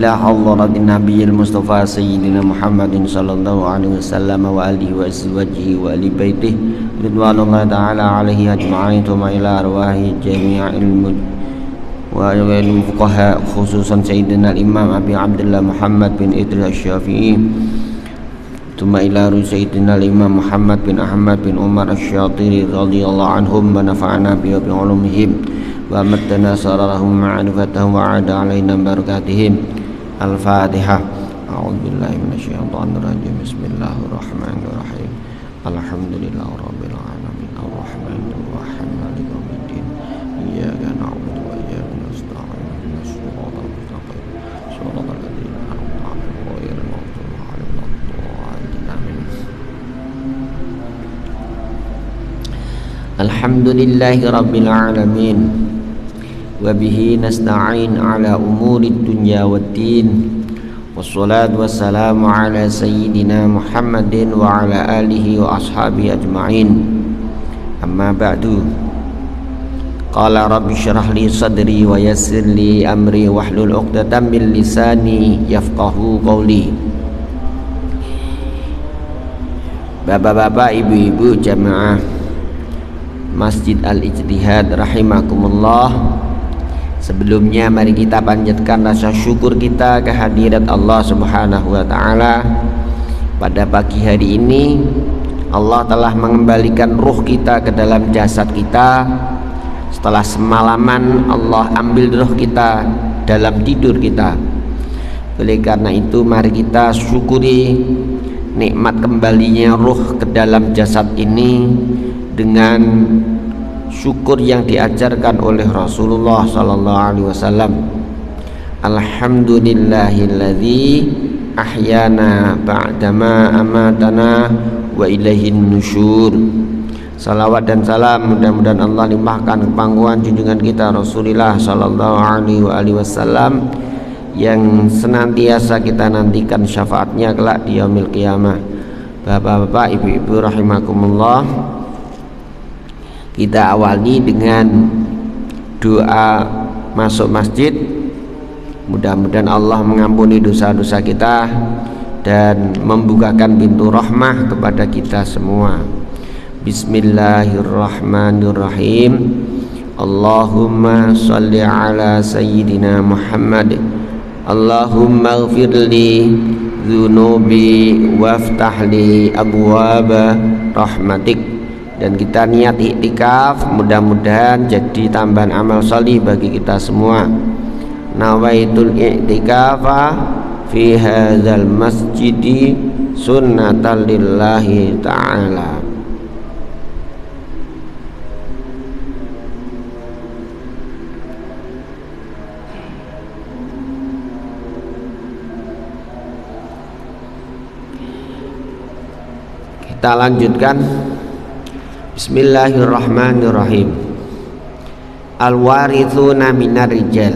إلى حضرة النبي المصطفى سيدنا محمد صلى الله عليه وسلم وآله وأزواجه وآل بيته رضوان الله تعالى عليه أجمعين ثم إلى أرواح جميع الفقهاء خصوصا سيدنا الإمام أبي عبد الله محمد بن إدريس الشافعي ثم إلى سيدنا الإمام محمد بن أحمد بن عمر الشاطري رضي الله عنهم ونفعنا بعلومهم وأمدنا سررهم معرفتهم وعاد علينا بركاتهم. الفاتحة. أعوذ بالله من الشيطان الرجيم. بسم الله الرحمن الرحيم. الحمد لله رب العالمين. الرحمن الرحيم. مالك يوم الدين. إياك نعبد وإياك نستعين. اهدنا الصراط المستقيم. صراط الذين أنعمت عليهم غير المغضوب عليهم ولا الضالين. آمين الحمد لله رب العالمين. وبه نستعين على أمور الدنيا والدين والصلاة والسلام على سيدنا محمد وعلى آله وأصحابه أجمعين أما بعد قال رب اشرح لي صدري ويسر لي أمري واحلل عقدة من لساني يفقه قولي Bapak-bapak, ibu-ibu jamaah Masjid Al-Ijtihad rahimakumullah Sebelumnya mari kita panjatkan rasa syukur kita kehadirat Allah Subhanahu wa taala. Pada pagi hari ini Allah telah mengembalikan ruh kita ke dalam jasad kita. Setelah semalaman Allah ambil ruh kita dalam tidur kita. Oleh karena itu mari kita syukuri nikmat kembalinya ruh ke dalam jasad ini dengan syukur yang diajarkan oleh Rasulullah sallallahu alaihi wasallam. Alhamdulillahilladzi ahyana ba'dama amatana wa ilaihin nusyur. Salawat dan salam mudah-mudahan Allah limpahkan ke pangkuan junjungan kita Rasulullah sallallahu alaihi wasallam yang senantiasa kita nantikan syafaatnya kelak di yaumil qiyamah. Bapak-bapak, ibu-ibu rahimakumullah. Kita awali dengan doa masuk masjid. Mudah-mudahan Allah mengampuni dosa-dosa kita dan membukakan pintu rahmah kepada kita semua. Bismillahirrahmanirrahim. Allahumma salli ala sayyidina Muhammad. Allahumma ghfirli dzunubi waftah li rahmatik dan kita niat iktikaf mudah-mudahan jadi tambahan amal salih bagi kita semua. Nawaitul iktikafa fi hadzal masjidi sunnatan lillahi ta'ala. Kita lanjutkan Bismillahirrahmanirrahim. Al-warithuna rijal.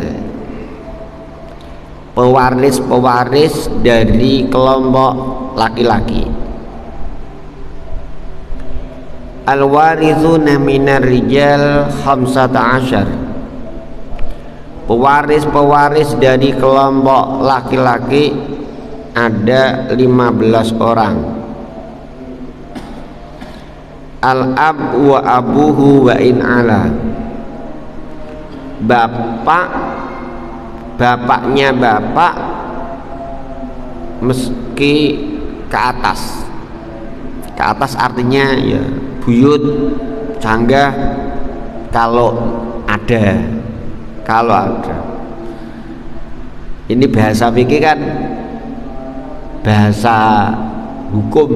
Pewaris-pewaris dari kelompok laki-laki. Al-warithuna minar rijal khamsata asyar. Pewaris-pewaris dari kelompok laki-laki ada 15 orang al-ab wa abuhu wa in ala. Bapak bapaknya bapak meski ke atas. Ke atas artinya ya buyut canggah kalau ada. Kalau ada. Ini bahasa fikih kan bahasa hukum